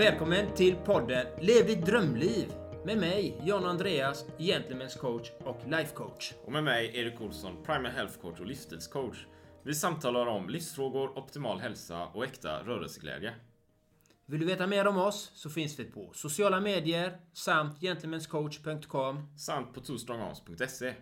Välkommen till podden Lev ditt drömliv med mig, John Andreas, Gentlemen's coach och life coach. Och med mig, Erik Olsson, Primal Health coach och livsstilscoach. Vi samtalar om livsfrågor, optimal hälsa och äkta rörelseglädje. Vill du veta mer om oss så finns vi på sociala medier samt gentlemanscoach.com samt på twostrongarms.se.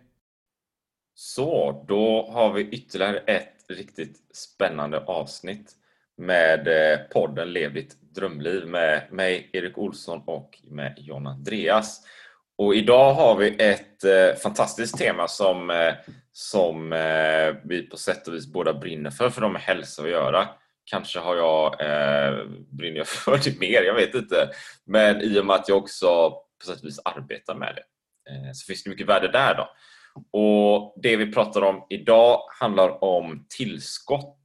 Så, då har vi ytterligare ett riktigt spännande avsnitt med eh, podden Lev ditt drömliv med mig, Erik Olsson och med John Andreas. Och idag har vi ett eh, fantastiskt tema som, eh, som eh, vi på sätt och vis båda brinner för, för de har hälsa att göra. Kanske har jag, eh, brinner jag för det mer, jag vet inte. Men i och med att jag också på sätt och vis arbetar med det eh, så finns det mycket värde där. då. Och Det vi pratar om idag handlar om tillskott.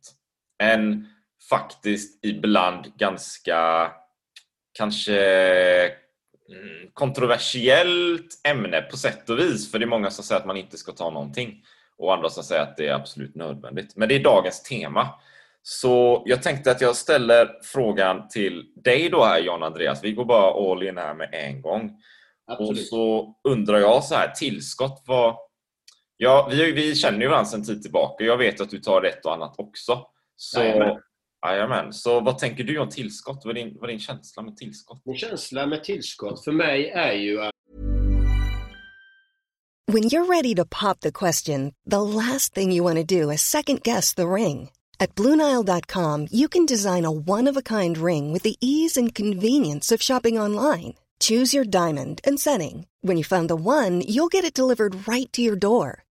En faktiskt ibland ganska kanske mm, kontroversiellt ämne på sätt och vis. För det är många som säger att man inte ska ta någonting och andra som säger att det är absolut nödvändigt. Men det är dagens tema. Så jag tänkte att jag ställer frågan till dig då här John Andreas. Vi går bara all in här med en gång. Absolut. Och så undrar jag så här, tillskott vad... Ja, vi, vi känner ju varandra sedan tid tillbaka. Jag vet att du tar ett och annat också. Så Jajamän. Jajamän. Så vad tänker du om tillskott? Vad är, din, vad är din känsla med tillskott? Min känsla med tillskott för mig är ju att When you're ready to pop the question, the last thing you want to do is second guess the ring. At BlueNile.com you can design a one-of-a-kind ring with the ease and convenience of shopping online. Choose your diamond and setting. When you find the one, you'll get it delivered right to your door.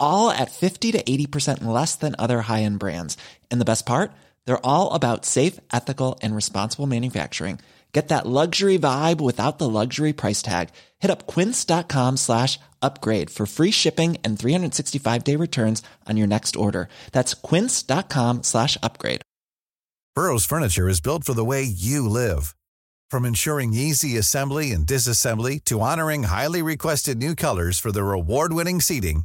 all at 50 to 80% less than other high end brands. And the best part? They're all about safe, ethical, and responsible manufacturing. Get that luxury vibe without the luxury price tag. Hit up quince.com slash upgrade for free shipping and 365 day returns on your next order. That's quince.com slash upgrade. Burrow's furniture is built for the way you live. From ensuring easy assembly and disassembly to honoring highly requested new colors for their award winning seating,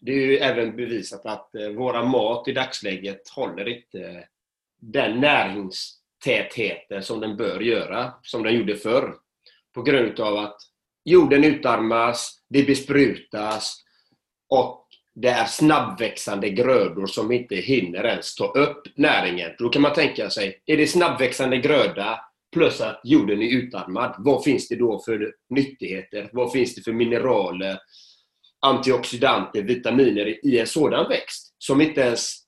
det är ju även bevisat att eh, våra mat i dagsläget håller inte den näringstätheten som den bör göra, som den gjorde förr. På grund av att jorden utarmas, det besprutas och det är snabbväxande grödor som inte hinner ens ta upp näringen. Då kan man tänka sig, är det snabbväxande gröda plus att jorden är utarmad, vad finns det då för nyttigheter? Vad finns det för mineraler, antioxidanter, vitaminer i en sådan växt som inte ens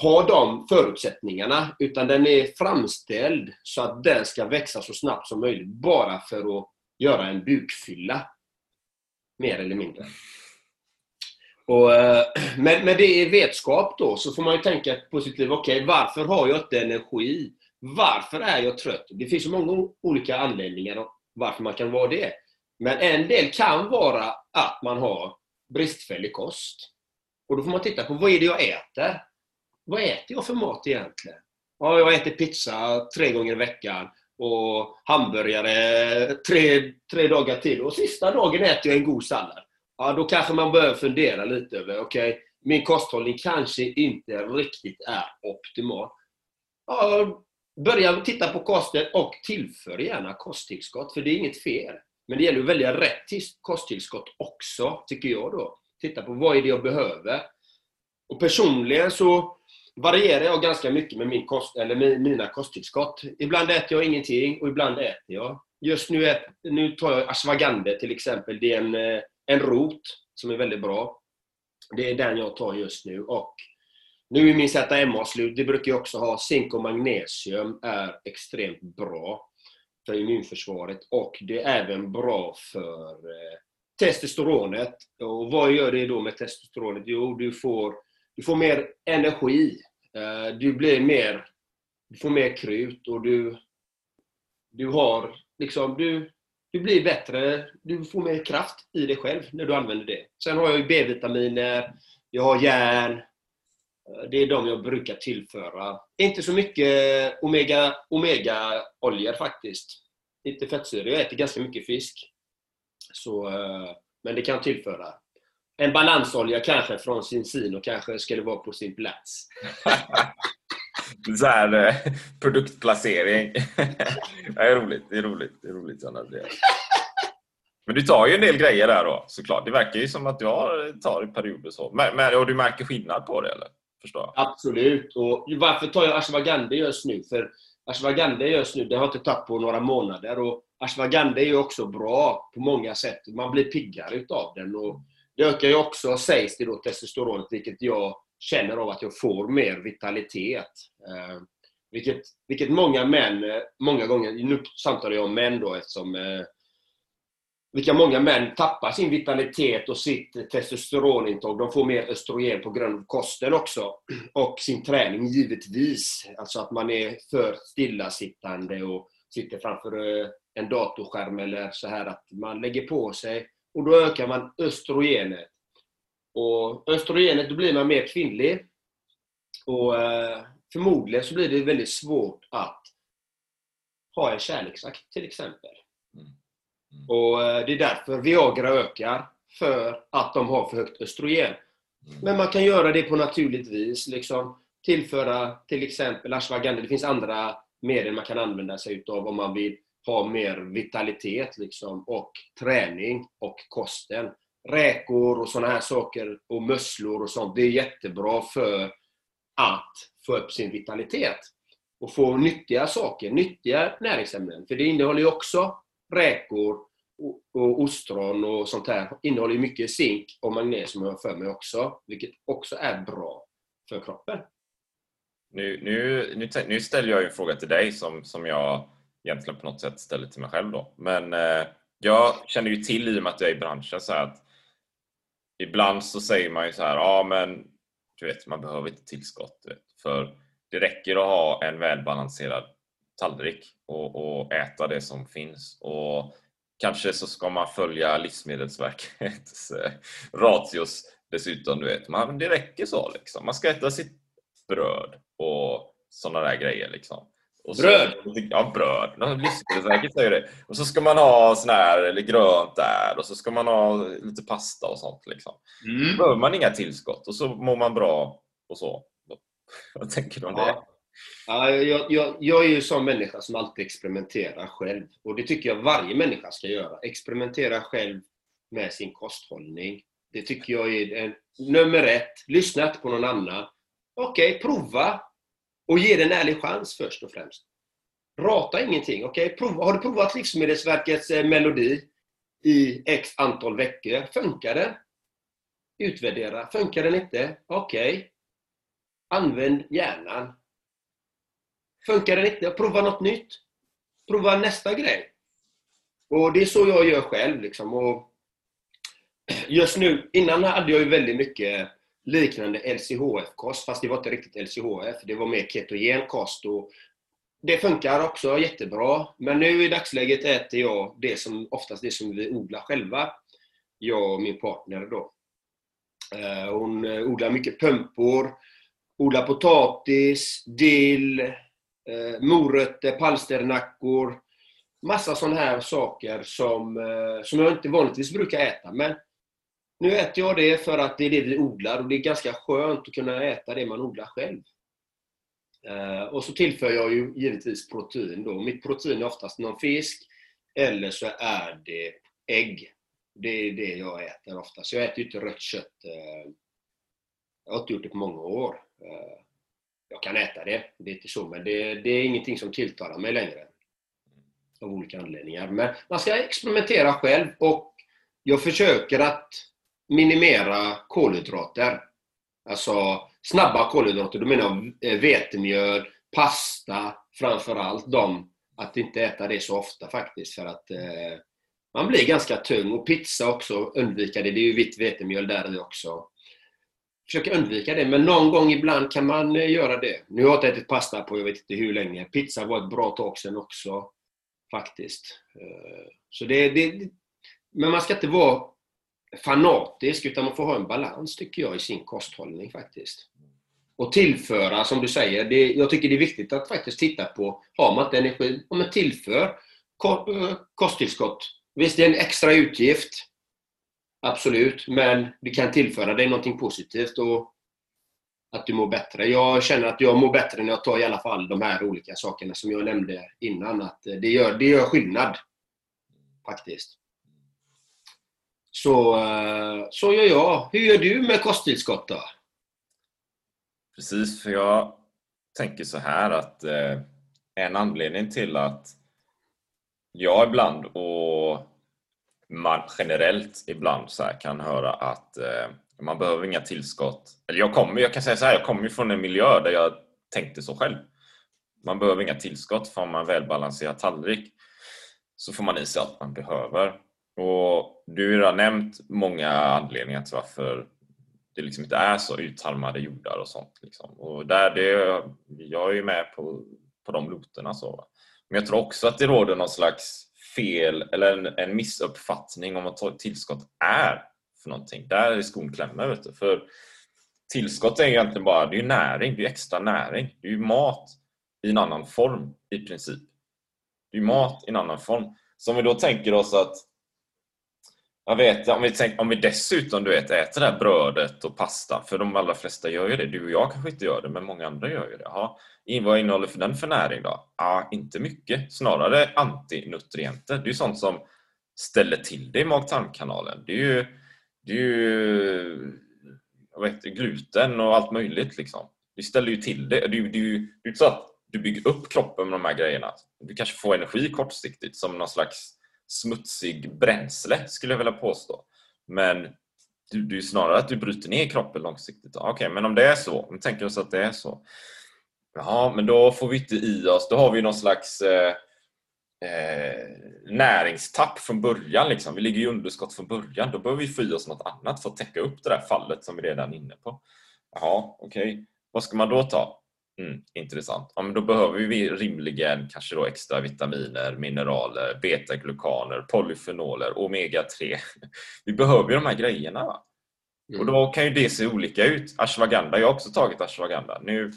har de förutsättningarna, utan den är framställd så att den ska växa så snabbt som möjligt, bara för att göra en bukfylla. Mer eller mindre. Och, eh, men med, det i vetskap då, så får man ju tänka på sitt liv, okej, okay, varför har jag inte energi? Varför är jag trött? Det finns ju många olika anledningar varför man kan vara det. Men en del kan vara att man har bristfällig kost. Och då får man titta på, vad är det jag äter? vad äter jag för mat egentligen? Ja, jag äter pizza tre gånger i veckan och hamburgare tre, tre dagar till. Och sista dagen äter jag en god sallad. Ja, då kanske man börjar fundera lite över, okej, okay, min kosthållning kanske inte riktigt är optimal. Ja, börja titta på kosten och tillför gärna kosttillskott, för det är inget fel. Men det gäller att välja rätt kosttillskott också, tycker jag då. Titta på vad är det jag behöver. Och personligen så varierar jag ganska mycket med min kost, eller mina kosttillskott. Ibland äter jag ingenting och ibland äter jag. Just nu, äter, nu tar jag ashwagandha till exempel. Det är en, eh, en rot som är väldigt bra. Det är den jag tar just nu. Och nu är min ZMA slut. Det brukar jag också ha. Zink och magnesium är extremt bra för immunförsvaret och det är även bra för eh, testosteronet. Och vad gör det då med testosteronet? Jo, du får, du får mer energi. Eh, du blir mer... Du får mer krut och du... Du har liksom... Du, du blir bättre, du får mer kraft i dig själv när du använder det. Sen har jag ju B-vitaminer, jag har järn. Eh, det är de jag brukar tillföra. Inte så mycket eh, omega, omega-oljor faktiskt. Inte fettsyror. Jag äter ganska mycket fisk. Så, eh, men det kan jag tillföra. En balansolja kanske från Cincino kanske skulle vara på sin plats. så här, eh, produktplacering. det är roligt. Det är roligt. Det är roligt Men du tar ju en del grejer där då såklart. Det verkar ju som att du tar i perioder så. Men, men, och du märker skillnad på det eller? Förstår jag. Absolut. Och varför tar jag ashwagandha just nu? För ashwagandha just nu, det har jag inte tagit på några månader. Och ashwagandha är ju också bra på många sätt. Man blir piggare utav den. Och det ökar ju också, sägs det då, testosteronet, vilket jag känner av att jag får mer vitalitet. Eh, vilket, vilket många män, eh, många gånger, nu samtalar jag om män då eftersom eh, vilka många män tappar sin vitalitet och sitt testosteronintag. De får mer östrogen på grund av kosten också. Och sin träning givetvis. Alltså att man är för stillasittande och sitter framför eh, en datorskärm eller så här att man lägger på sig och då ökar man östrogenet. Och östrogenet, då blir man mer kvinnlig. Och eh, förmodligen så blir det väldigt svårt att ha en kärleksakt till exempel. Mm. Och eh, det är därför Viagra ökar. För att de har för högt östrogen. Mm. Men man kan göra det på naturligt vis. Liksom, tillföra till exempel ashwagandha. Det finns andra medel man kan använda sig utav om man vill ha mer vitalitet liksom, och träning och kosten räkor och sådana här saker och musslor och sånt. Det är jättebra för att få upp sin vitalitet och få nyttiga saker, nyttiga näringsämnen. För det innehåller ju också räkor och ostron och sånt här. Innehåller ju mycket zink och magnesium har jag för mig också, vilket också är bra för kroppen. Nu, nu, nu, nu ställer jag en fråga till dig som, som jag egentligen på något sätt ställer till mig själv då. Men eh, jag känner ju till i och med att jag är i branschen så att ibland så säger man ju så här, ja men du vet, man behöver inte tillskott. Vet, för det räcker att ha en välbalanserad tallrik och, och, äta det som finns. Och Kanske så ska man följa Livsmedelsverkets eh, ratios dessutom. Du vet. Man, det räcker så. Liksom. Man ska äta sitt bröd och sådana där grejer. Liksom. Och så, bröd? Ja, bröd. Livsmedelsverket säger det. Och så ska man ha sån här, eller grönt där och så ska man ha lite pasta och sånt. Liksom. Mm. Då behöver man inga tillskott och så mår man bra och så. Vad tänker du om ja. det? Ja, jag, jag, jag är ju en sån människa som alltid experimenterar själv. Och det tycker jag varje människa ska göra. Experimentera själv med sin kosthållning. Det tycker jag är en, nummer ett. Lyssna inte på någon annan. Okej, okay, prova. Och ge det en ärlig chans först och främst. Rata ingenting. Okay? Prova. Har du provat Livsmedelsverkets eh, melodi i x antal veckor? Funkar den? Utvärdera. Funkar den inte? Okej. Okay. Använd hjärnan. Funkar den inte? Prova något nytt. Prova nästa grej. Och Det är så jag gör själv. Liksom. Och just nu, innan hade jag ju väldigt mycket liknande LCHF-kost, fast det var inte riktigt LCHF. Det var mer ketogen kost. Och det funkar också jättebra. Men nu i dagsläget äter jag det som, oftast det som vi odlar själva. Jag och min partner då. Eh, hon odlar mycket pumpor, odlar potatis, dill, eh, morötter, palsternackor. Massa sådana här saker som, eh, som jag inte vanligtvis brukar äta. Men nu äter jag det för att det är det vi odlar och det är ganska skönt att kunna äta det man odlar själv. Eh, och så tillför jag ju givetvis protein då. Mitt protein är oftast någon fisk eller så är det ägg. Det är det jag äter oftast. Jag äter ju inte rött kött. Eh, jag har inte gjort det på många år. Eh, jag kan äta det, det är inte så, men det, det är ingenting som tilltalar mig längre. Av olika anledningar. Men man ska experimentera själv och jag försöker att minimera kolhydrater. Alltså snabba kolhydrater, då menar jag vetemjöl, pasta framförallt. De, att inte äta det så ofta faktiskt för att eh, man blir ganska tung. Och pizza också, undvika det. Det är ju vitt vetemjöl där i också. Försöka undvika det, men någon gång ibland kan man eh, göra det. Nu har jag inte ätit pasta på jag vet inte hur länge. Pizza var ett bra tag sedan också, faktiskt. Eh, så det, det, men man ska inte vara fanatisk, utan man får ha en balans, tycker jag, i sin kosthållning faktiskt. Och tillföra, som du säger, det, jag tycker det är viktigt att faktiskt titta på, har man inte energi, om man tillför eh, kosttillskott. Visst, det är en extra utgift, absolut, men det kan tillföra dig någonting positivt och att du mår bättre. Jag känner att jag mår bättre när jag tar i alla fall de här olika sakerna som jag nämnde innan. Att det gör, det gör skillnad, faktiskt. Så, så gör jag. Hur gör du med kosttillskott då? Precis, för jag tänker så här att eh, en anledning till att jag ibland och man generellt ibland så kan höra att eh, man behöver inga tillskott. Eller jag kommer, jag kan säga så här, jag kommer från en miljö där jag tänkte så själv. Man behöver inga tillskott, för om man välbalanserad tallrik så får man i sig allt man behöver. Och du har redan nämnt många anledningar till varför det liksom inte är så utarmade jordar och sånt. Liksom. Och där det, jag är ju med på, på de noterna. Så. Men jag tror också att det råder någon slags fel eller en, en missuppfattning om vad tillskott är för någonting. Där är skon klämmer. Vet du. För tillskott är egentligen bara det är näring, det är extra näring. Det är ju mat i en annan form i princip. Det är mat i en annan form. Så om vi då tänker oss att jag vet, om vi, tänk, om vi dessutom du vet, äter det här brödet och pastan, för de allra flesta gör ju det. Du och jag kanske inte gör det, men många andra gör ju det. Aha. vad innehåller för den för näring då? Ja, inte mycket. Snarare antinutrienter. Det är ju sånt som ställer till det i mag-tarmkanalen. Det är ju, det är ju jag vet, gluten och allt möjligt. Liksom. Det ställer ju till det. Det är ju inte så att du bygger upp kroppen med de här grejerna. Du kanske får energi kortsiktigt som någon slags smutsig bränsle skulle jag vilja påstå. Men det är snarare att du bryter ner kroppen långsiktigt. Okej, okay, men om det är så, om vi tänker oss att det är så. Ja, men då får vi inte i oss, då har vi någon slags eh, eh, näringstapp från början. Liksom. Vi ligger i underskott från början. Då behöver vi få i oss något annat för att täcka upp det där fallet som vi redan är inne på. Jaha, okej. Okay. Vad ska man då ta? Mm, intressant. Ja, men då behöver vi rimligen kanske då extra vitaminer, mineraler, betaglukaner, polyfenoler, omega-3. Vi behöver ju de här grejerna. Va? Mm. Och då kan ju det se olika ut. Ashwagandha, jag har också tagit ashwagandha. Nu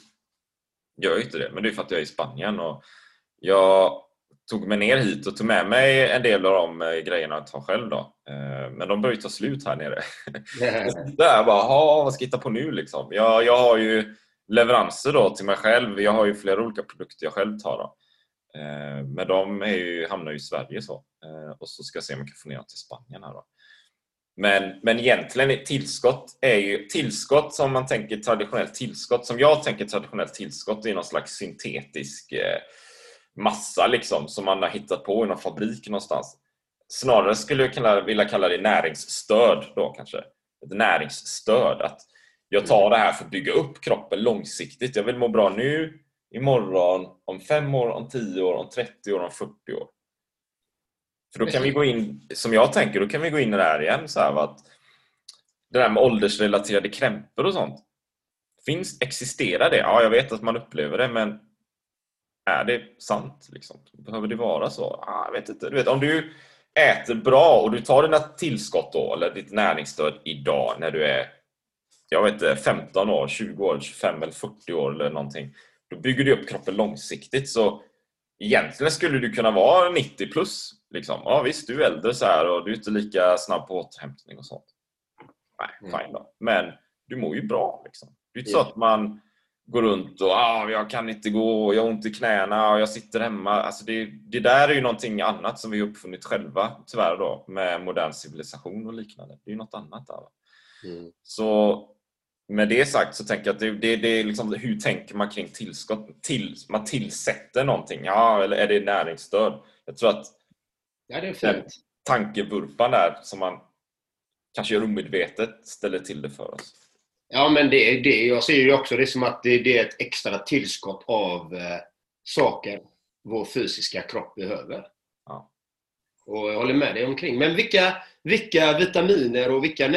gör jag inte det, men det är för att jag är i Spanien och jag tog mig ner hit och tog med mig en del av de eh, grejerna jag tar själv. Då. Eh, men de börjar ta slut här nere. Där bara, vad ska jag hitta på nu liksom? Jag, jag har ju leveranser då till mig själv. Jag har ju flera olika produkter jag själv tar. Då. Eh, men de är ju, hamnar ju i Sverige så. Eh, och så ska jag se om jag kan få ner dem till Spanien. Här då. Men, men egentligen tillskott är ju tillskott som man tänker traditionellt tillskott. Som jag tänker traditionellt tillskott är någon slags syntetisk eh, massa liksom som man har hittat på i någon fabrik någonstans. Snarare skulle jag vilja kalla det näringsstöd då kanske. Ett näringsstöd. Att jag tar det här för att bygga upp kroppen långsiktigt. Jag vill må bra nu, imorgon, om fem år, om tio år, om 30 år, om 40 år. För då kan vi gå in, som jag tänker, då kan vi gå in i det här igen. Så här, att det där med åldersrelaterade krämpor och sånt. Finns, existerar det? Ja, jag vet att man upplever det, men är det sant? Liksom? Behöver det vara så? Ja, jag vet inte. Du vet, om du äter bra och du tar dina tillskott då, eller ditt näringsstöd idag när du är jag vet inte, 15 år, 20 år, 25 eller 40 år eller någonting. Då bygger du upp kroppen långsiktigt. Så egentligen skulle du kunna vara 90 plus. Liksom. Ja visst, du är äldre så här och du är inte lika snabb på återhämtning och sånt. Nej, mm. fine då. Men du mår ju bra. Liksom. Det är inte så att man går runt och ah, jag kan inte gå, jag har ont i knäna och jag sitter hemma. Alltså det, det där är ju någonting annat som vi har uppfunnit själva tyvärr då med modern civilisation och liknande. Det är ju något annat där. Mm. Så med det sagt så tänker jag att det, det, det är liksom, hur tänker man kring tillskott? Till, man tillsätter någonting, ja, eller är det näringsstöd? Jag tror att ja, det är fint. tankevurpan där som man kanske omedvetet ställer till det för oss. Ja, men det, det, jag ser ju också det som att det, det är ett extra tillskott av eh, saker vår fysiska kropp behöver. Ja. Och jag håller med dig omkring. Men vilka, vilka vitaminer och vilka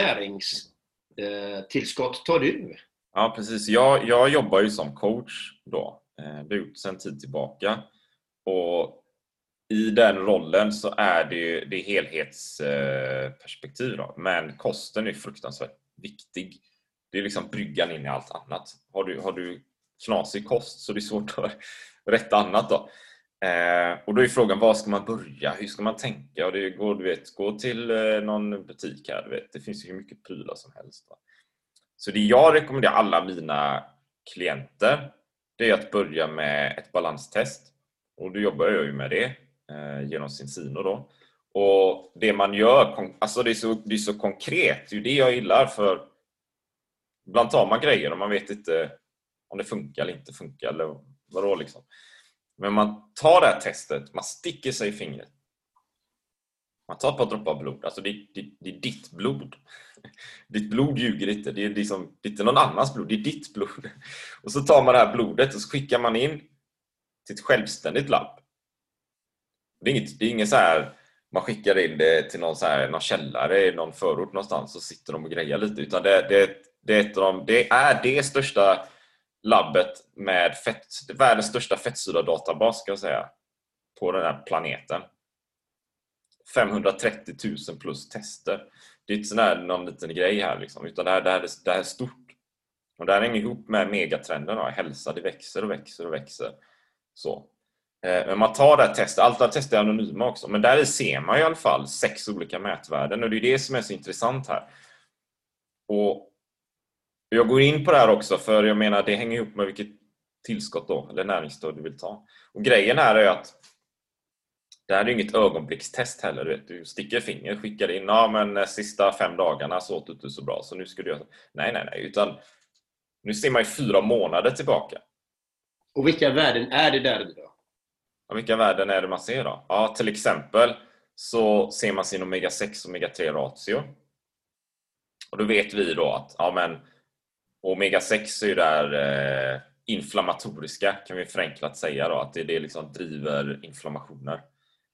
Eh, tillskott tar du? Ja, precis. Jag, jag jobbar ju som coach då. Eh, det har jag gjort sedan tid tillbaka. Och i den rollen så är det ju det är helhetsperspektiv. Då. Men kosten är fruktansvärt viktig. Det är liksom bryggan in i allt annat. Har du, har du knasig kost så är det svårt att rätta annat. Då. Eh, och då är frågan, var ska man börja? Hur ska man tänka? Och det går, du vet, gå till eh, någon butik här. Du vet. Det finns ju hur mycket prylar som helst. Va? Så det jag rekommenderar alla mina klienter det är att börja med ett balanstest. Och då jobbar jag ju med det eh, genom Cincino då. Och det man gör, alltså det är, så, det är så konkret, det är ju det jag gillar för ibland tar man grejer och man vet inte om det funkar eller inte funkar eller vadå liksom. Men man tar det här testet, man sticker sig i fingret. Man tar ett par droppar blod, alltså det, det, det är ditt blod. Ditt blod ljuger inte, det är, liksom, det är inte någon annans blod, det är ditt blod. Och så tar man det här blodet och så skickar man in till ett självständigt labb. Det är inget, det är inget så här man skickar in det till någon, så här, någon källare i någon förort någonstans och sitter de och grejar lite. Utan det, det, det, är ett av de, det är det största labbet med fett, världens största fettsyra-databas ska jag säga. På den här planeten. 530 000 plus tester. Det är inte sån här, någon liten grej här liksom, utan det här, det här, är- det här är stort. Och det här hänger ihop med megatrenden. Då. Hälsa, det växer och växer och växer. Så. Eh, men man tar det här testet, allt det här testet är anonyma också, men där ser man i alla fall sex olika mätvärden och det är det som är så intressant här. Och jag går in på det här också för jag menar det hänger ihop med vilket tillskott då, eller näringsstöd du vill ta. Och grejen här är att det här är inget ögonblickstest heller. Du, vet. du sticker fingret, skickar in, ja men eh, sista fem dagarna så åt du inte så bra så nu ska du göra... Nej, nej, nej, utan nu ser man ju fyra månader tillbaka. Och vilka värden är det där då? Ja, vilka värden är det man ser då? Ja, till exempel så ser man sin omega-6 och omega-3 ratio. Och då vet vi då att ja, men, omega-6 är ju där eh, inflammatoriska kan vi förenklat säga då, att det, det liksom driver inflammationer.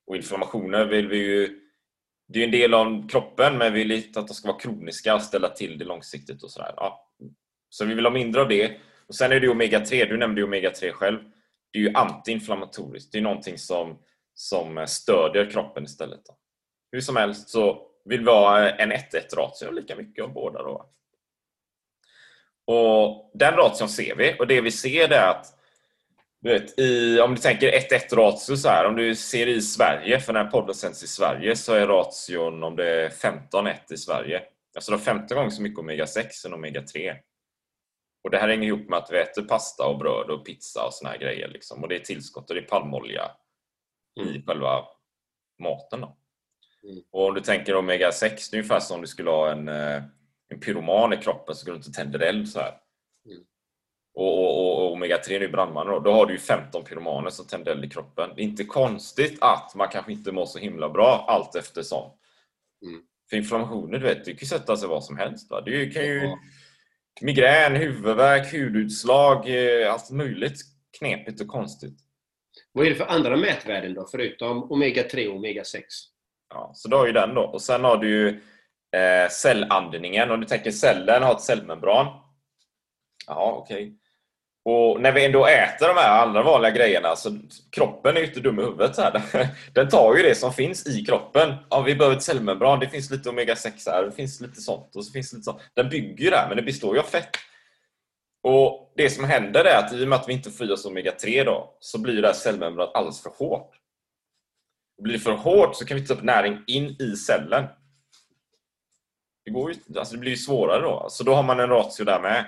Och inflammationer vill vi ju det är ju en del av kroppen men vi vill inte att de ska vara kroniska och ställa till det långsiktigt och sådär. Ja. Så vi vill ha mindre av det. Och Sen är det ju omega-3, du nämnde ju omega-3 själv det är ju antiinflammatoriskt. Det är någonting som, som stödjer kroppen istället. Då. Hur som helst så vill vi ha en 1-1 ratio, lika mycket av båda. Då. Och Den ration ser vi och det vi ser är att du vet, i, om du tänker 1-1 ratio så här, om du ser i Sverige, för den här podden sänds i Sverige, så är ration om det är 15-1 i Sverige. Alltså det har 15 gånger så mycket omega-6 än omega-3. Och det här hänger ihop med att vi äter pasta och bröd och pizza och såna här grejer. Liksom. Och det är tillskott och det är palmolja i själva maten. Då. Mm. Och om du tänker omega-6, det är ungefär som om du skulle ha en, eh, en pyroman i kroppen så går du inte tänder eld så här. Mm. Och, och, och, och omega-3 är ju brandmannen då. Då har du ju 15 pyromaner som tänder eld i kroppen. Det är inte konstigt att man kanske inte mår så himla bra allt eftersom. Mm. För inflammationer, du vet, det kan ju sätta sig vad som helst. Va? Det kan ju Ja. migrän, huvudvärk, hudutslag, eh, allt möjligt knepigt och konstigt. Vad är det för andra mätvärden då, förutom omega-3 och omega-6? Ja, så du har ju den då. Och sen har du ju eh, cellandningen. Om du tänker cellen har ett cellmembran. Ja, okej. Och när vi ändå äter de här andra vanliga grejerna så kroppen är ju inte dum i huvudet. Så här. Den tar ju det som finns i kroppen. Ja, vi behöver ett cellmembran. Det finns lite omega-6 här. Det finns lite sånt och så finns lite sånt. Den bygger ju det här, men det består ju av fett. Och Det som händer är att i och med att vi inte får i oss omega-3 då, så blir det här cellmembranet alldeles för hårt. Blir det för hårt så kan vi ta upp näring in i cellen. Det, går ju, alltså det blir ju svårare då. Så då har man en ratio där med.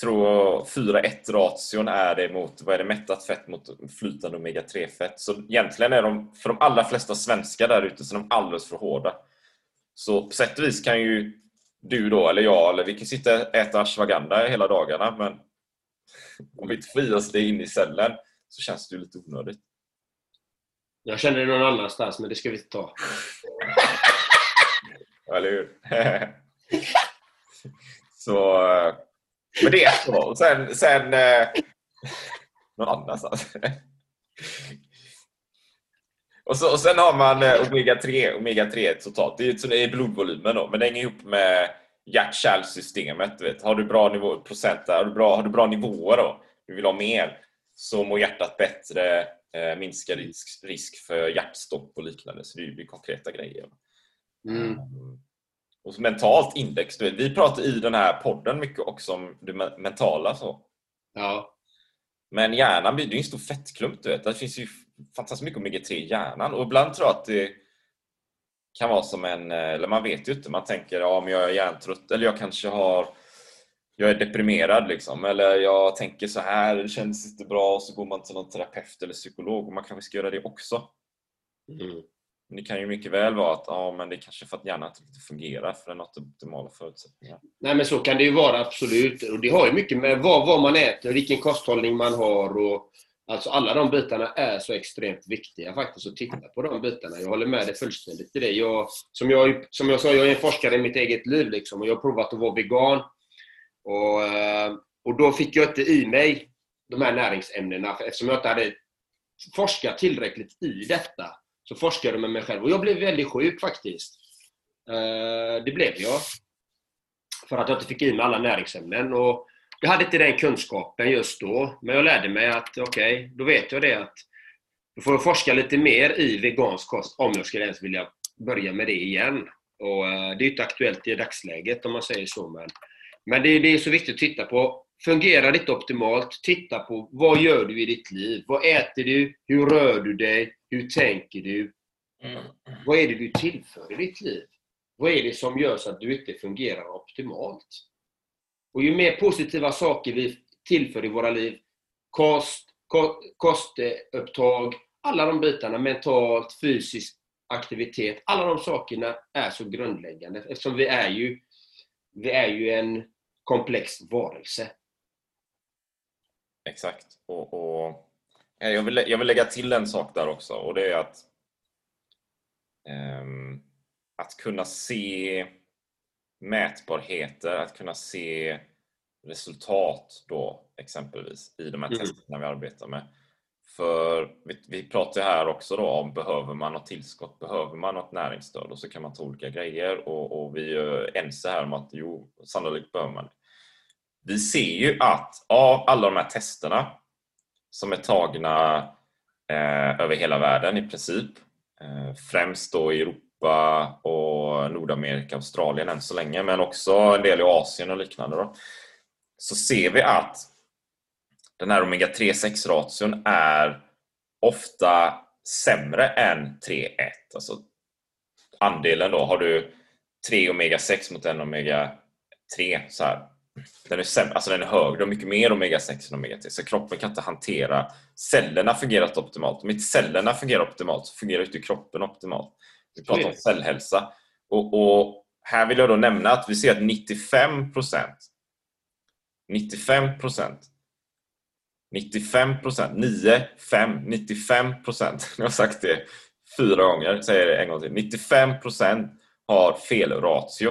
Tror 4-1 ration är det mot vad är det, mättat fett mot flytande omega-3 fett. Så egentligen är de, för de allra flesta svenskar där ute, så är de alldeles för hårda. Så på sätt och vis kan ju du då, eller jag, eller vi kan sitta och äta ashwagandha hela dagarna men om vi inte får i oss det in i cellen så känns det ju lite onödigt. Jag känner det någon annanstans, men det ska vi inte ta. Eller hur? så... Men det är så. Och sen... sen eh, någon annanstans. och, så, och sen har man eh, omega-3. Omega-3 totalt. Det är, är blodvolymen då. Men det hänger ihop med hjärt-kärlsystemet. vet. Har du bra nivå, procent där, har du bra, har du bra nivåer då, du vill ha mer, så mår hjärtat bättre, eh, minskar risk, risk för hjärtstopp och liknande. Så det är ju konkreta grejer. Mm. Och så mentalt index. Du vet, vi pratar i den här podden mycket också om det me- mentala. Så. Ja. Men hjärnan det är ju en stor fettklump. Du vet. Det finns ju fantastiskt mycket omega-3 i hjärnan. Och ibland tror jag att det kan vara som en... eh, Eller man vet ju inte. Man tänker ja, men jag är hjärntrött eller jag kanske har... Jag är deprimerad liksom. Eller jag tänker så här, det känns inte bra. Och så går man till någon terapeut eller psykolog. Och man kanske ska göra det också. Mm. Men det kan ju mycket väl vara att ja, men det är kanske för att hjärnan inte riktigt fungerar för den har inte optimala förutsättningar. Nej men så kan det ju vara absolut. Och det har ju mycket med vad, vad man äter, vilken kosthållning man har och Alltså alla de bitarna är så extremt viktiga faktiskt att titta på de bitarna. Jag håller med dig fullständigt i det. Jag, som, jag, som jag sa, jag är en forskare i mitt eget liv liksom, och jag har provat att vara vegan. Och, eh, och då fick jag inte i mig de här näringsämnena eftersom jag inte hade forskat tillräckligt i detta. Så forskade jag med mig själv och jag blev väldigt sjuk faktiskt. Eh, det blev jag. För att jag inte fick i mig alla näringsämnen. Och jag hade inte den kunskapen just då, men jag lärde mig att okej, då vet jag det att då får jag forska lite mer i vegansk kost om jag skulle ens vilja börja med det igen. Och eh, Det är inte aktuellt i dagsläget om man säger så, men, men det, det är så viktigt att titta på Fungerar det inte optimalt? Titta på vad gör du i ditt liv? Vad äter du? Hur rör du dig? Hur tänker du? Vad är det du tillför i ditt liv? Vad är det som gör så att du inte fungerar optimalt? Och ju mer positiva saker vi tillför i våra liv, kost, ko- kostupptag, alla de bitarna, mentalt, fysisk aktivitet, alla de sakerna är så grundläggande eftersom vi är ju, vi är ju en komplex varelse. Exakt. Och, och, jag, vill, jag vill lägga till en sak där också och det är att ehm, att kunna se mätbarheter, att kunna se resultat då exempelvis i de här Mm. testerna vi arbetar med. För vi, vi pratar här också då om behöver man något tillskott, behöver man något näringsstöd och så kan man ta olika grejer och, och vi är ense här om att jo, sannolikt behöver man det. Vi ser ju att av alla de här testerna som är tagna eh, över hela världen i princip, eh, främst då i Europa och Nordamerika, Australien än så länge, men också en del i Asien och liknande. Då, så ser vi att den här omega-3 6-ration är ofta sämre än 3-1. Alltså andelen då, har du 3 omega-6 mot 1 omega-3 så här. Den är, sämre, alltså den är högre och mycket mer omega-6 än omega-3 så kroppen kan inte hantera cellerna fungerar inte optimalt. Om inte cellerna fungerar optimalt så fungerar inte kroppen optimalt. Vi pratar om cellhälsa. Och, och här vill jag då nämna att vi ser att 95 95 95 9, 5, 95% Jag har sagt det fyra gånger, säger det en gång till. 95% har fel ratio.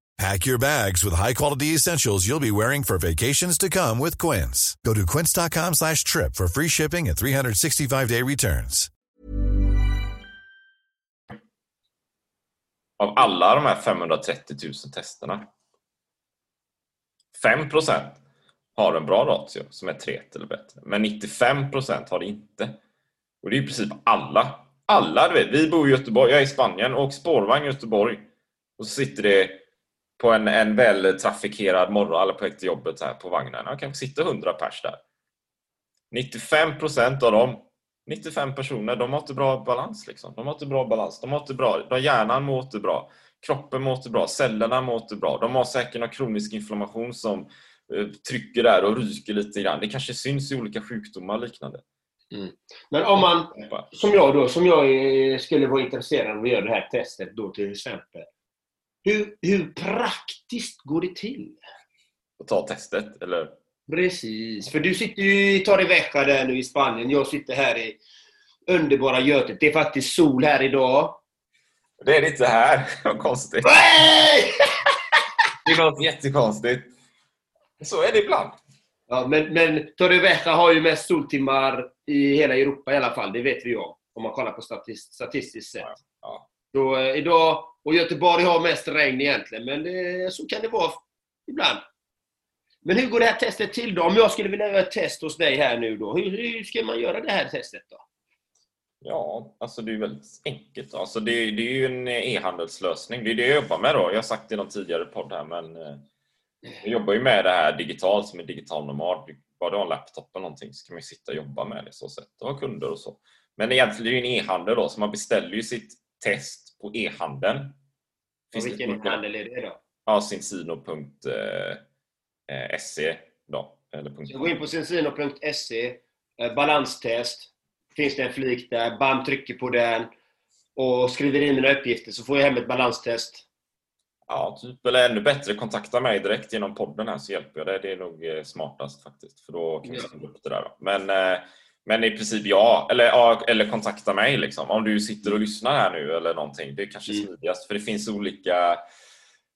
Pack your bags with high-quality essentials you'll be wearing for vacations to come with Quince. Go to quince.com slash trip for free shipping and 365-day returns. Av alla de här 530 000 testerna 5 har en bra ratio som är 3 eller bättre. Men 95% har det inte. Och det är i princip alla. Alla, du vet. Vi bor i Göteborg, jag är i Spanien, och spårvagn i Göteborg. Och så sitter det på en, en väl trafikerad morgon, eller på väg till jobbet här, på vagnen. Det kanske sitter 100 pers där. 95% av dem, 95 personer, de har inte bra balans. Liksom. De har inte bra balans. De har inte bra, de, hjärnan mår inte bra. Kroppen mår inte bra. Cellerna mår inte bra. De har säkert någon kronisk inflammation som eh, trycker där och ryker lite grann. Det kanske syns i olika sjukdomar och liknande. Men om man, som jag då, som jag skulle vara intresserad av att göra det här testet då till exempel. Hur, hur praktiskt går det till? Att ta testet, eller? Precis, för du sitter ju i Torrevieja där nu i Spanien. Jag sitter här i underbara Götet. Det är faktiskt sol här idag. Det är det inte här. Vad konstigt. Nej! Det låter jättekonstigt. Så är det ibland. Ja, men, men Torrevieja har ju mest soltimmar i hela Europa i alla fall. Det vet vi ju om. Om man kollar på statist, statistiskt sett. Ja. Så, eh, idag, och Göteborg har mest regn egentligen, men det, så kan det vara ibland. Men hur går det här testet till då? Om jag skulle vilja göra ett test hos dig här nu då, hur, hur ska man göra det här testet då? Ja, alltså det är väldigt enkelt. Alltså det, är, det är ju en e-handelslösning. Det är det jag jobbar med då. Jag har sagt det i någon tidigare podd här, men eh, jag jobbar ju med det här digitalt som en digital nomad. Bara du har en laptop eller någonting så kan man ju sitta och jobba med det så sätt och ha kunder och så. Men egentligen är det ju en e-handel då, så man beställer ju sitt test på e-handeln. Finns vilken olika- handel är det då? Ja, sinsino.se då. Eller Så gå in på sensino.se, eh, balanstest. Finns det en flik där, bam, trycker på den och skriver in mina uppgifter så får jag hem ett balanstest. Ja, typ. Eller ännu bättre, kontakta mig direkt genom podden här så hjälper jag dig. Det är nog eh, smartast faktiskt. För då kan vi Ja. upp det där. Då. Men, eh, men i princip ja. Eller, ja, eller kontakta mig liksom. Om du sitter och lyssnar här nu eller någonting. Det är kanske Mm. smidigast. För det finns olika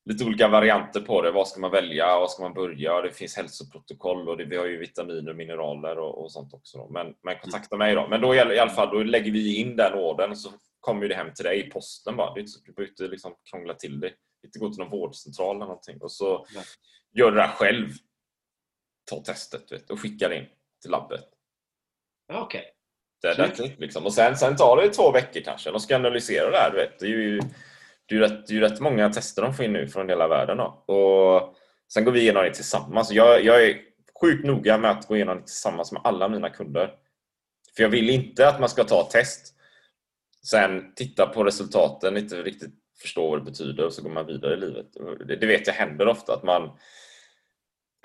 lite olika varianter på det. Vad ska man välja? Vad ska man börja? Det finns hälsoprotokoll och det, vi har ju vitaminer och mineraler och, och sånt också. Då. Men, men kontakta mig då. Men då i alla fall, då lägger vi in den ordern och så kommer det hem till dig i posten bara. Det är så, du behöver inte liksom krångla till det. Inte gå till någon vårdcentral eller någonting. Och så Nej. gör du det här själv. Ta testet vet, du, och skicka det in till labbet. Okej. Det är Snyggt. rätt, liksom. Och sen, sen tar det två veckor kanske. De ska analysera det här. Du vet. Det är ju det är rätt, det är ju rätt många tester de får in nu från hela världen. Då. Och sen går vi igenom det tillsammans. Jag, jag är sjukt noga med att gå igenom det tillsammans med alla mina kunder. För jag vill inte att man ska ta test, sen titta på resultaten, inte riktigt förstå vad det betyder och så går man vidare i livet. Det vet jag händer ofta att man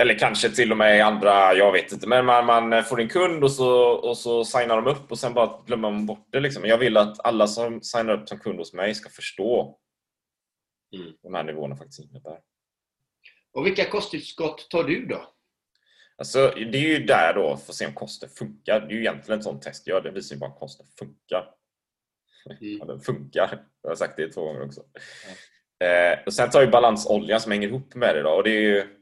eller kanske till och med andra, jag vet inte, men man, man får en kund och så, och så signar de upp och sen bara glömmer man bort det. Liksom. Jag vill att alla som signar upp som kund hos mig ska förstå Mm. de här nivåerna faktiskt innebär. Och vilka kosttillskott tar du då? Alltså, det är ju där då för att se om kosten funkar. Det är ju egentligen ett sånt test jag gör. Det visar ju bara om kosten funkar. Mm. Ja, den funkar. Jag har sagt det två gånger också. Eh, och sen tar ju balansolja som hänger ihop med det. Då, och det är ju,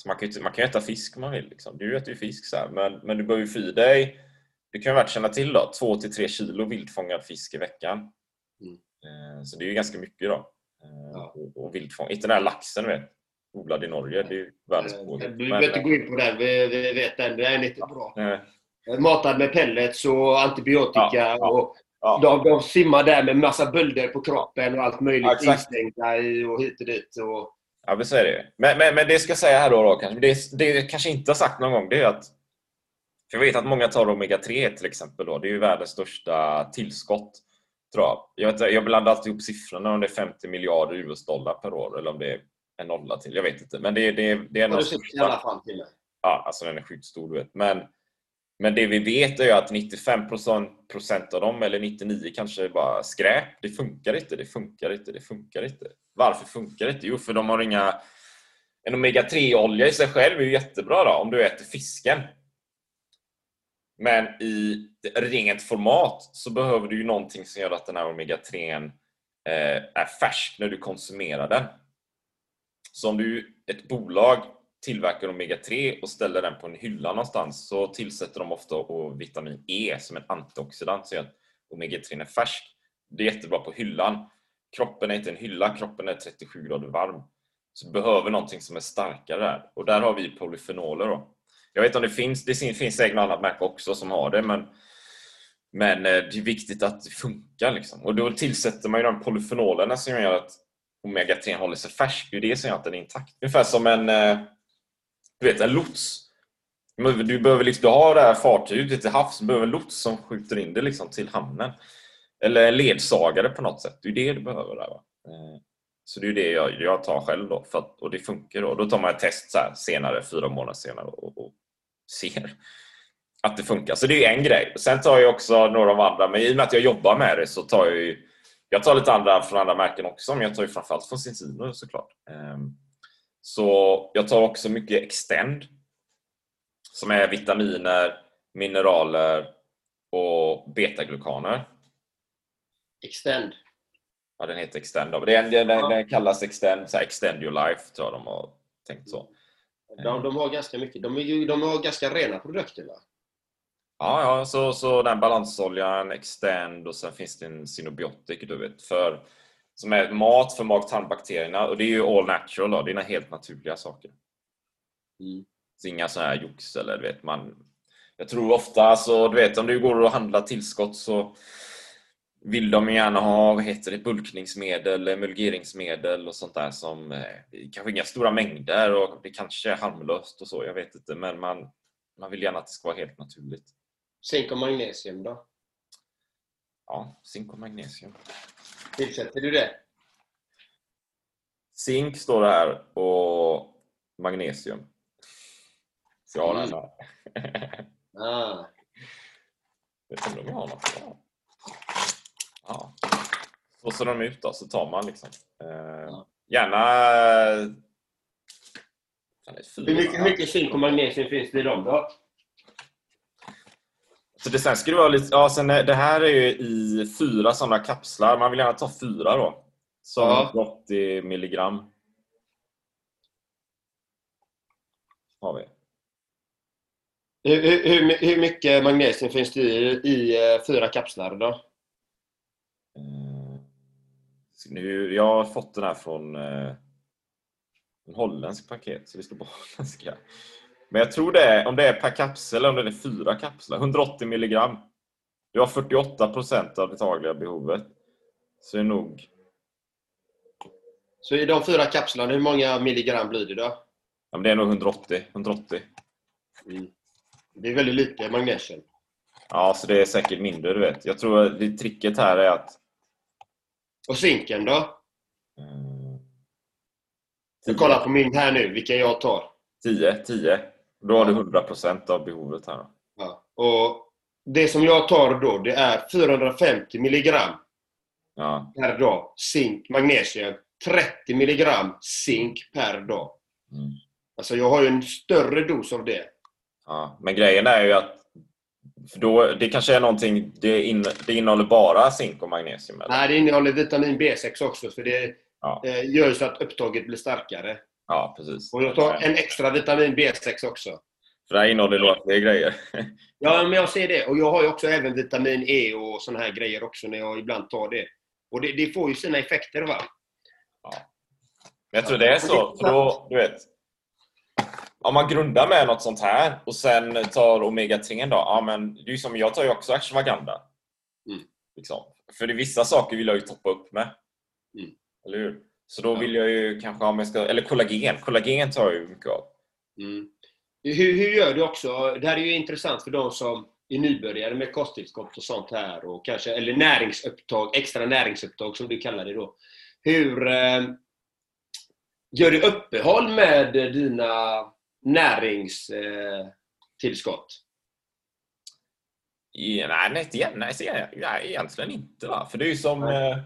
så man, kan ju, man kan ju äta fisk om man vill. Liksom. Du äter ju fisk, så här, men, men du behöver ju få i dig du kan ju värt känna till då, 2-3 kilo vildfångad fisk i veckan. Mm. Eh, så det är ju ganska mycket då. Eh, Ja. och, och vildfång. Inte den här laxen vet, odlad i Norge. Det är ju världens Eh, fågel. Du behöver inte gå in på den, vi, vi vet den. Den är inte bra. eh, Matad med pellets och antibiotika. Ja, ja, och de, de simmar där med massa bölder på kroppen och allt möjligt Ja, instängda i och hit och dit. Och, Ja, men så är det. Men, men, men det ska jag säga här då, då kanske. Det, det jag kanske inte har sagt någon gång, det är att för jag vet att många tar Omega-3 till exempel. Då. Det är ju världens största tillskott. Tror jag. Jag, vet, jag blandar alltid ihop siffrorna, om det är 50 miljarder US-dollar per år eller om det är en nolla till. Jag vet inte. Men det, det, det är av du alla fall till mig. Ja, alltså den är sjukt stor, du vet. Men, men det vi vet är ju att 95 procent av dem, eller 99 kanske, är bara skräp. Det funkar inte, det funkar inte, det funkar inte. Varför funkar det inte? Jo, för de har inga... En omega-3-olja i sig själv är ju jättebra då, om du äter fisken. Men i rent format så behöver du ju någonting som gör att den här omega-3 eh, är färsk när du konsumerar den. Så om du, ett bolag tillverkar omega-3 och ställer den på en hylla någonstans så tillsätter de ofta vitamin E som en antioxidant så att omega-3 är färsk. Det är jättebra på hyllan. Kroppen är inte en hylla, kroppen är 37 grader varm. så behöver någonting som är starkare där. Och där har vi polyfenoler då. Jag vet inte om det finns, det finns säkert något annat märke också som har det, men, men eh, det är viktigt att det funkar. Liksom. Och då tillsätter man ju de polyfenolerna som gör att omega-3 håller sig färsk. Det är det som gör att den är intakt. Ungefär som en, eh, du vet, en lots. Du behöver liksom, du har det här fartyget till havs, du behöver en lots som skjuter in det liksom till hamnen. Eller en ledsagare på något sätt. Det är det du behöver där. Va? Eh, så det är det jag, jag tar själv då, för att, och det funkar då. Då tar man ett test så senare, fyra månader senare och, och, ser att det funkar. Så det är en grej. Sen tar jag också några av andra, men i och med att jag jobbar med det så tar jag ju jag tar lite andra från andra märken också, men jag tar ju framförallt från Cincino såklart. Ehm, så jag tar också mycket Extend som är vitaminer, mineraler och betaglukaner. Extend? Ja, den heter Extend. Den, den, den, den kallas Extend, så här, Extend your life tror jag de har tänkt så. De, de har ganska mycket. De, är ju, de har ganska rena produkter va? Ja, ja så, så den balansoljan, Extend och sen finns det en Synobiotic du vet, för, som är mat för mag-tarmbakterierna och det är ju all natural då, det är helt naturliga saker. Mm. Så inga sådana här jox eller du vet man Jag tror ofta så du vet om du går och handlar tillskott så vill de gärna ha vad heter det, bulkningsmedel, emulgeringsmedel och sånt där som eh, kanske inga stora mängder och det kanske är harmlöst och så, jag vet inte men man, man vill gärna att det ska vara helt naturligt. Zink och magnesium då? Ja, zink och magnesium. Tillsätter du det? Zink står det här och magnesium. Så jag har den här. ah. Vet inte om jag har något bra. Ja. Så ser de ut då, så tar man liksom. Eh. Gärna... Hur mycket, mycket zink och magnesium finns det i dem då? Så det sen ska det vara lite, ja, sen det här är ju i fyra sådana kapslar. Man vill gärna ta fyra då. Som ja. 80 milligram. Har vi. Hur, hur, hur mycket magnesium finns det i, i eh, fyra kapslar då? Nu, jag har fått den här från eh, en holländsk paket, så det står på holländska. Men jag tror det är, om det är per kapsel eller om det är fyra kapslar, 180 milligram. Du har 48 procent av det dagliga behovet. Så det är nog... Så i de fyra kapslarna, hur många milligram blir det då? Ja, men det är nog 180. 180. Mm. Det är väldigt lite magnesium. Ja, så det är säkert mindre, du vet. Jag tror att tricket här är att... Och zinken då? Mm. Jag kollar på min här nu, vilka jag tar. 10, 10. Då har du 100% av behovet här. Ja. Och det som jag tar då, det är 450 milligram ja. per dag zink, magnesium. 30 milligram zink per dag. Mm. Alltså jag har ju en större dos av det. Ja, men grejen är ju att för då, det kanske är någonting, det, in, det innehåller bara zink och magnesium? Eller? Nej, det innehåller vitamin B6 också. För det ja. eh, gör så att upptaget blir starkare. Ja, precis. Och jag tar en extra vitamin B6 också. För det här innehåller fler grejer. ja, men jag ser det. Och jag har ju också även vitamin E och såna här grejer också när jag ibland tar det. Och det, det får ju sina effekter, va? Ja. Jag tror det är så. För då, du vet, om man grundar med något sånt här och sen tar omega-3 då. Ja, men det är som, jag tar ju också ashwagandha. Mm. Liksom. För det vissa saker vill jag ju toppa upp med. Mm. Eller hur? Så då vill jag ju kanske ha med, eller kollagen. Kollagen tar jag ju mycket av. Mm. Hur, hur gör du också? Det här är ju intressant för de som är nybörjare med kosttillskott och sånt här. Och kanske, eller näringsupptag, extra näringsupptag som du kallar det då. Hur eh, gör du uppehåll med dina näringstillskott? Eh, nej, nej, nej, nej, egentligen inte. Va? För det är ju som... Eh,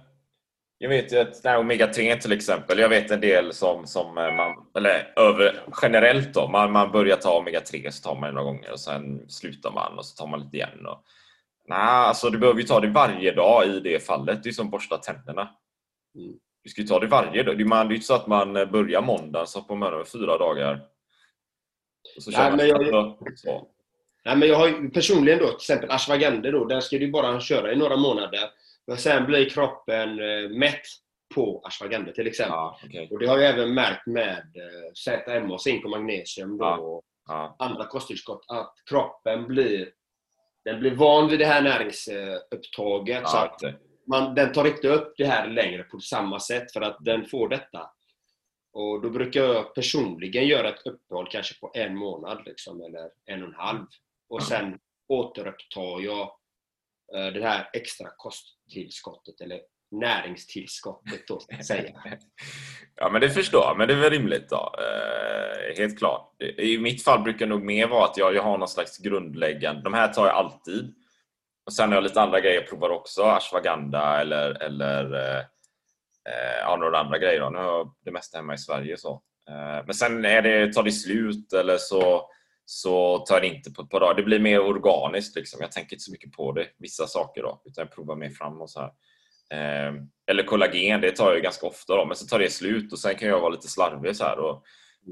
jag vet ju att omega-3 till exempel, jag vet en del som, som eh, man, eller över, generellt då, man, man börjar ta omega-3 så tar man några gånger och sen slutar man och så tar man lite igen. Och, nej, alltså du behöver ju ta det varje dag i det fallet. Det är som borsta tänderna. Mm. Du ska ju ta det varje dag. Det är ju inte så att man börjar måndag så på man fyra dagar. Och så nej, men jag, så. nej, men jag har personligen då, till exempel ashwagandha då, där ska du bara köra i några månader. Men sen blir kroppen eh, mätt på ashwagandha till exempel. Ja, okej. Och det har jag även märkt med eh, ZMA, zink och magnesium då, Ja. och Ja. andra kosttillskott, att kroppen blir, den blir van vid det här näringsupptaget. så att. Man, den tar inte upp det här längre på samma sätt för att den får detta. Och då brukar jag personligen göra ett uppehåll kanske på en månad liksom, eller en och en halv. Och sen återupptar jag eh, det här extra kosttillskottet eller näringstillskottet då, ska jag säga. Ja, men det förstår jag. Men det är väl rimligt då. Eh, helt klart. I mitt fall brukar det nog mer vara att jag, jag har någon slags grundläggande... De här tar jag alltid. Och sen har jag lite andra grejer jag provar också. Ashwagandha eller, eller eh, eh, ja, några andra grejer. Då. Nu har jag det mesta hemma i Sverige. så. Eh, men sen är det, tar det slut eller så, så tar jag det inte på ett par dagar. Det blir mer organiskt. Liksom. Jag tänker inte så mycket på det, vissa saker. då Utan jag provar mer fram och så här. Eh, eller kollagen, det tar jag ju ganska ofta då, men så tar det slut och sen kan jag vara lite slarvig så här. Och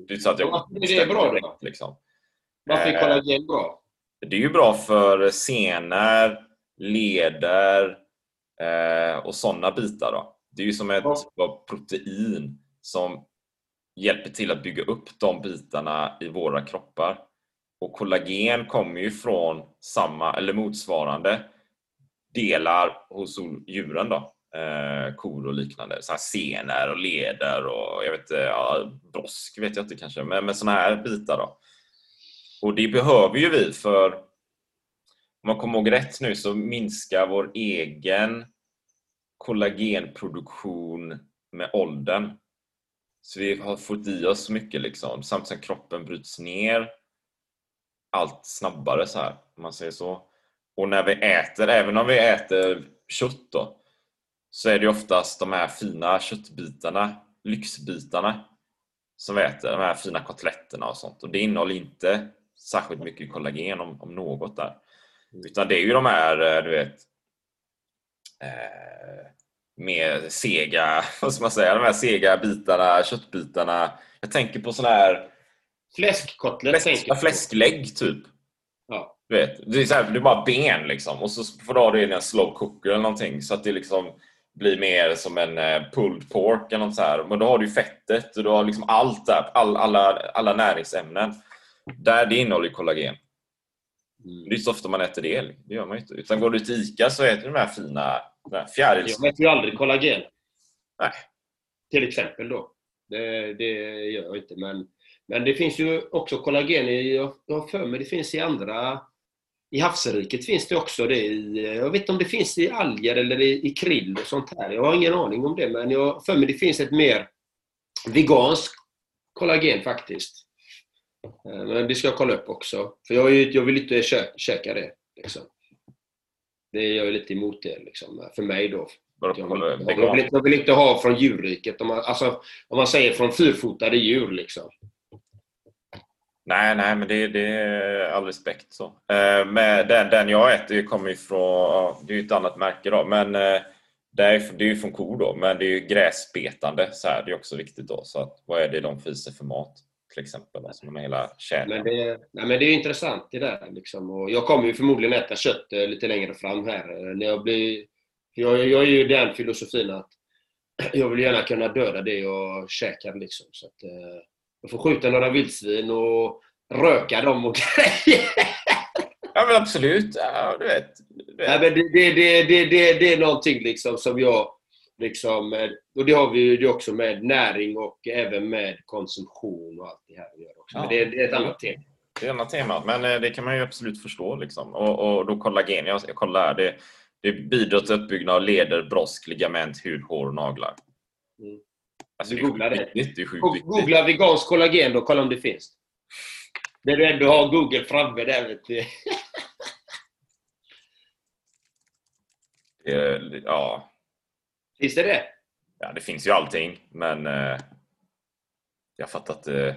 det är så att jag Varför är det bra direkt, liksom. Varför är Eh, kollagen bra? Det är ju bra för senor, leder eh, och sådana bitar. Då. Det är ju som ett Ja. typ av protein som hjälper till att bygga upp de bitarna i våra kroppar. Och kollagen kommer ju från samma eller motsvarande delar hos djuren då. Eh, kor och liknande. Så här senor och leder och jag vet ja, brosk vet jag inte kanske. Men, men såna här bitar då. Och det behöver ju vi för om man kommer ihåg rätt nu så minskar vår egen kollagenproduktion med åldern. Så vi har fått i oss mycket liksom. Samtidigt som kroppen bryts ner allt snabbare så här, om man säger så. Och när vi äter, även om vi äter kött då, så är det oftast de här fina köttbitarna, lyxbitarna, som vi äter. De här fina kotletterna och sånt. Och det innehåller inte särskilt mycket kollagen om, om något där. Utan det är ju de här, eh, du vet, eh, mer sega, vad ska man säga, de här sega bitarna, köttbitarna. Jag tänker på såna här Fläskkotlett fläsk, fläsklägg typ. Ja. Du vet, det är, så här, det är bara ben liksom och så får du ha det i en slow cooker eller någonting så att det liksom blir mer som en eh, pulled pork eller något så här. Men då har du ju fettet och du har liksom allt där, all, alla, alla näringsämnen. Där det innehåller kollagen. Det är inte så ofta man äter det, det gör man ju inte. Utan går du till ICA så äter du de här fina de här fjärils... Jag äter ju aldrig kollagen. Nej. Till exempel då. Det, det gör jag inte. Men, men det finns ju också kollagen i, jag har för mig det finns i andra i havsriket finns det också det i, jag vet inte om det finns i alger eller i, i krill och sånt här. Jag har ingen aning om det men jag har för mig det finns ett mer veganskt kollagen faktiskt. Eh, Men det ska jag kolla upp också. För jag, är ju- jag vill inte kö, käka det. Liksom. Det är jag är lite emot det liksom, för mig då. Jag vill, jag, vill, jag vill inte ha från djurriket. Om man, alltså, om man säger från fyrfotade djur. Liksom. Nej, nej, men det, det är all respekt så. Eh, med den, den jag äter kommer ifrån, det är ju ett annat märke då, men eh, det är, det är ju från kor då, men det är ju gräsbetande så här, det är också viktigt då. Så att, vad är det de sig för mat till exempel? Alltså med hela kedjan. Men det, nej, men det är intressant det där. Liksom. Och jag kommer ju förmodligen äta kött eh, lite längre fram här. eh, När jag, blir, jag, jag är ju den filosofin att jag vill gärna kunna döda det jag käkar. Liksom. Så att, eh, jag får skjuta några vildsvin och röka dem och grejer. Ja men absolut, ja, du vet. Du vet. Nej, men det, det, det, det, det, det är någonting liksom som jag... Liksom, eh, och det har vi ju också med näring och även med konsumtion och allt det här vi gör också. Ja. det, det är ett annat tema. Det är ett annat tema, men eh, det kan man ju absolut förstå. Liksom. Och, och då kollagen, jag, jag kollar här, det, det bidrar till uppbyggnad av leder, brosk, ligament, hud, hår och naglar. Mm. Alltså, det är googlar sjukt det. viktigt. Det är viktigt. Googla vegansk kollagen då, kolla om det finns. När du ändå har Google framme där vet du. Ja, Finns det det? ja, det finns ju allting, men eh, jag fattar inte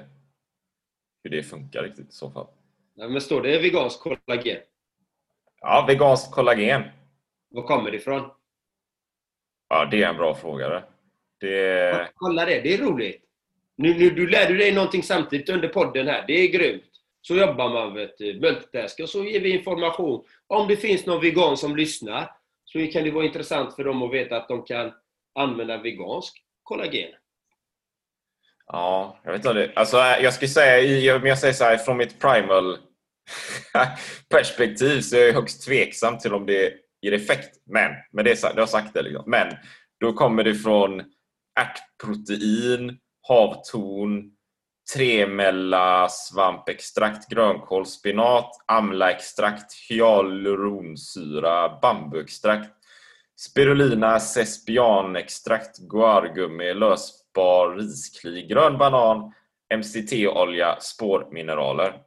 hur det funkar riktigt i så fall. Ja, men står det vegansk kollagen? Ja, veganskt kollagen. Var kommer det ifrån? Ja, det är en bra fråga. det. Det, Kolla det, det är roligt. Nu, nu, du lär du dig någonting samtidigt under podden här. Det är grymt. Så jobbar man, vet du. Multitask. Och så ger vi information. Om det finns någon vegan som lyssnar så kan det vara intressant för dem att veta att de kan använda vegansk kollagen. Ja, jag vet inte. Det. Alltså, eh, jag skulle säga, om jag säger så här, från mitt primal perspektiv så är jag högst tveksam till om det ger effekt. Men, men det, det har sagt det liksom. Men, då kommer det från ärtprotein, havtorn, tremella svampextrakt, grönkål, spinat, amlaextrakt, hyaluronsyra, bambuextrakt, spirulina, sespianextrakt, guargummi, lösbar riskli, grön banan, MCT-olja, spårmineraler.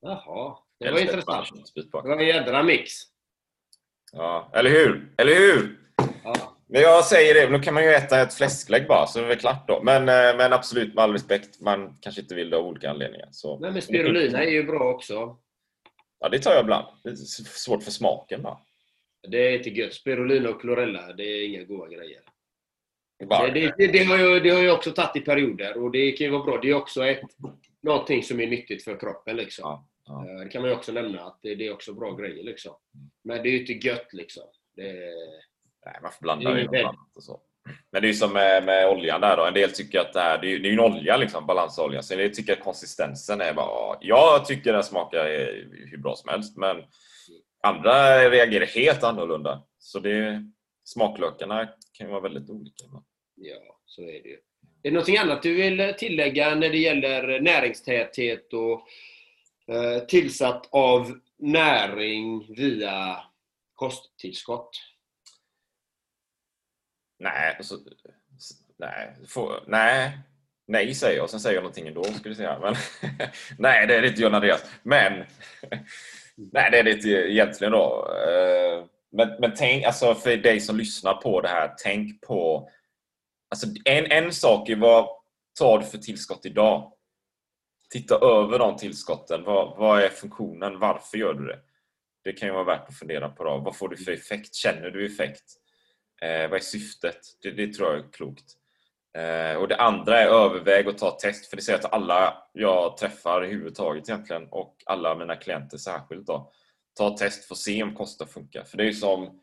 Jaha, det var intressant. Det var en jädra mix. Ja, eller hur? Eller hur? Ja. Men jag säger det, nu kan man ju äta ett fläsklägg bara så är det väl klart då. Men, eh, men absolut, med all respekt, man kanske inte vill det av olika anledningar. Så. Nej, men spirulina är ju bra också. Ja, det tar jag ibland. Det är svårt för smaken bara. Det är inte gött. Spirulina och chlorella, det är inga goda grejer. Det, det, det, det, har jag, det har jag också tagit i perioder och det kan ju vara bra. Det är också ett, någonting som är nyttigt för kroppen. Liksom. Ja, ja. Eh, det kan man ju också nämna, att det, är också bra grejer. Liksom. Men det är ju inte gött liksom. Det, Nej, man får blanda det med annat och så. Men det är ju som med, med oljan där då. En del tycker att det här, det är, är en olja liksom, balansolja. Så en del tycker att konsistensen är bara... Jag tycker den smakar hur bra som helst, men andra reagerar helt annorlunda. Så det, smaklökarna kan ju vara väldigt olika. Ja, så är det ju. Är det någonting annat du vill tillägga när det gäller näringstäthet och eh, tillsatt av näring via kosttillskott? Nej, alltså, nej, får, nej, nej säger jag. Sen säger jag någonting ändå, skulle jag säga. Men, nej, det är det inte John Andreas. Men, nej, det är det inte eh, egentligen då. Eh, men, men tänk, alltså för dig som lyssnar på det här, tänk på... Alltså en, en sak är vad tar du för tillskott idag? Titta över de tillskotten. Vad, vad är funktionen? Varför gör du det? Det kan ju vara värt att fundera på. Då. Vad får du för effekt? Känner du effekt? Eh, vad är syftet? Det, det, tror jag är klokt. Eh, och Det andra är överväg och ta test. För det säger jag till alla jag träffar i huvudtaget egentligen och alla mina klienter särskilt. Då. Ta test för att se om kostar funkar. För det är ju som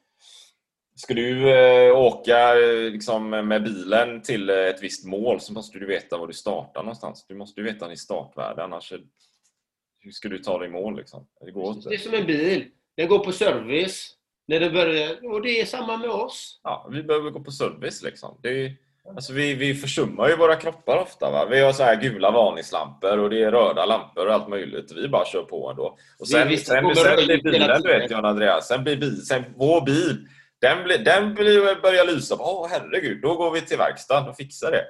Ska du eh, åka eh, liksom, med bilen till ett visst mål så måste du veta var du startar någonstans. Du måste veta din startvärde annars är, hur ska du ta dig i mål? Liksom? Det går inte. Det är som en bil. Den går på service. När det börjar, och det är samma med oss. Ja, vi behöver gå på service liksom. Det är, alltså vi, vi försummar ju våra kroppar ofta. Va? Vi har så här gula varningslampor och det är röda lampor och allt möjligt. Vi bara kör på ändå. Och sen, sen, sen, sen blir bilen, du vet John Andreas, sen blir bil, sen vår bil, den, blir, den blir, börjar lysa. Åh herregud, då går vi till verkstaden och fixar det.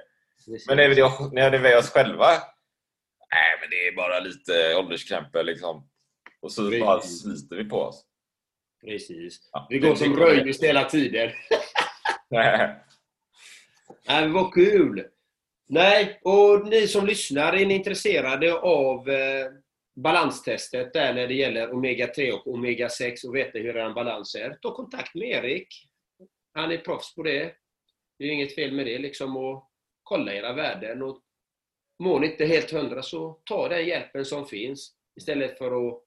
Men när, vi, när det är oss själva, nej men det är bara lite ålderskrämpor liksom. Och så bara sliter vi på oss. Precis. Ja, vi går som röjnis hela tiden. Nej, vad kul! Nej, och ni som lyssnar, är ni intresserade av eh, balanstestet där när det gäller Omega-3 och Omega-6 och veta hur er balans är, ta kontakt med Erik. Han är proffs på det. Det är inget fel med det liksom och kolla era värden. Och mår ni inte helt hundra så ta den hjälpen som finns istället för att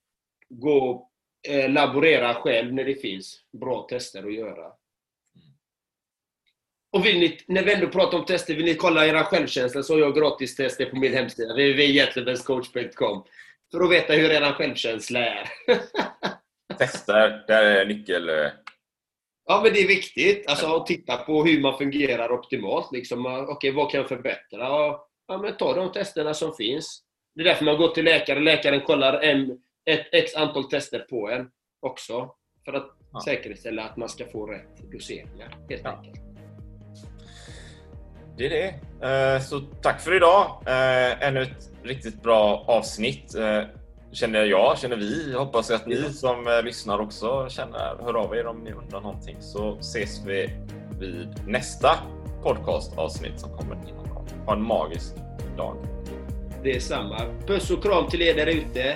gå eh, laborera själv när det finns bra tester att göra. Och vill ni, när vi ändå pratar om tester, vill ni kolla era självkänsla så har jag gratistester på min hemsida, www.gentlemenscoach.com för att veta hur er självkänsla är. tester, det är nyckel... Eh. Ja, men det är viktigt. Alltså att titta på hur man fungerar optimalt. Liksom, Okej, okay, vad kan jag förbättra? Ja, men ta de testerna som finns. Det är därför man går till läkare. Läkaren kollar en ett x antal tester på en också. För att ja. säkerställa att man ska få rätt doseringar, helt ja. enkelt. Det är det. Eh, så tack för idag. Eh, ännu ett riktigt bra avsnitt. Eh, känner jag, känner vi. Hoppas att ni som lyssnar också känner. Hör av er om ni undrar någonting så ses vi vid nästa podcastavsnitt som kommer inom Ha en magisk dag. Det är samma. Puss och kram till er där ute.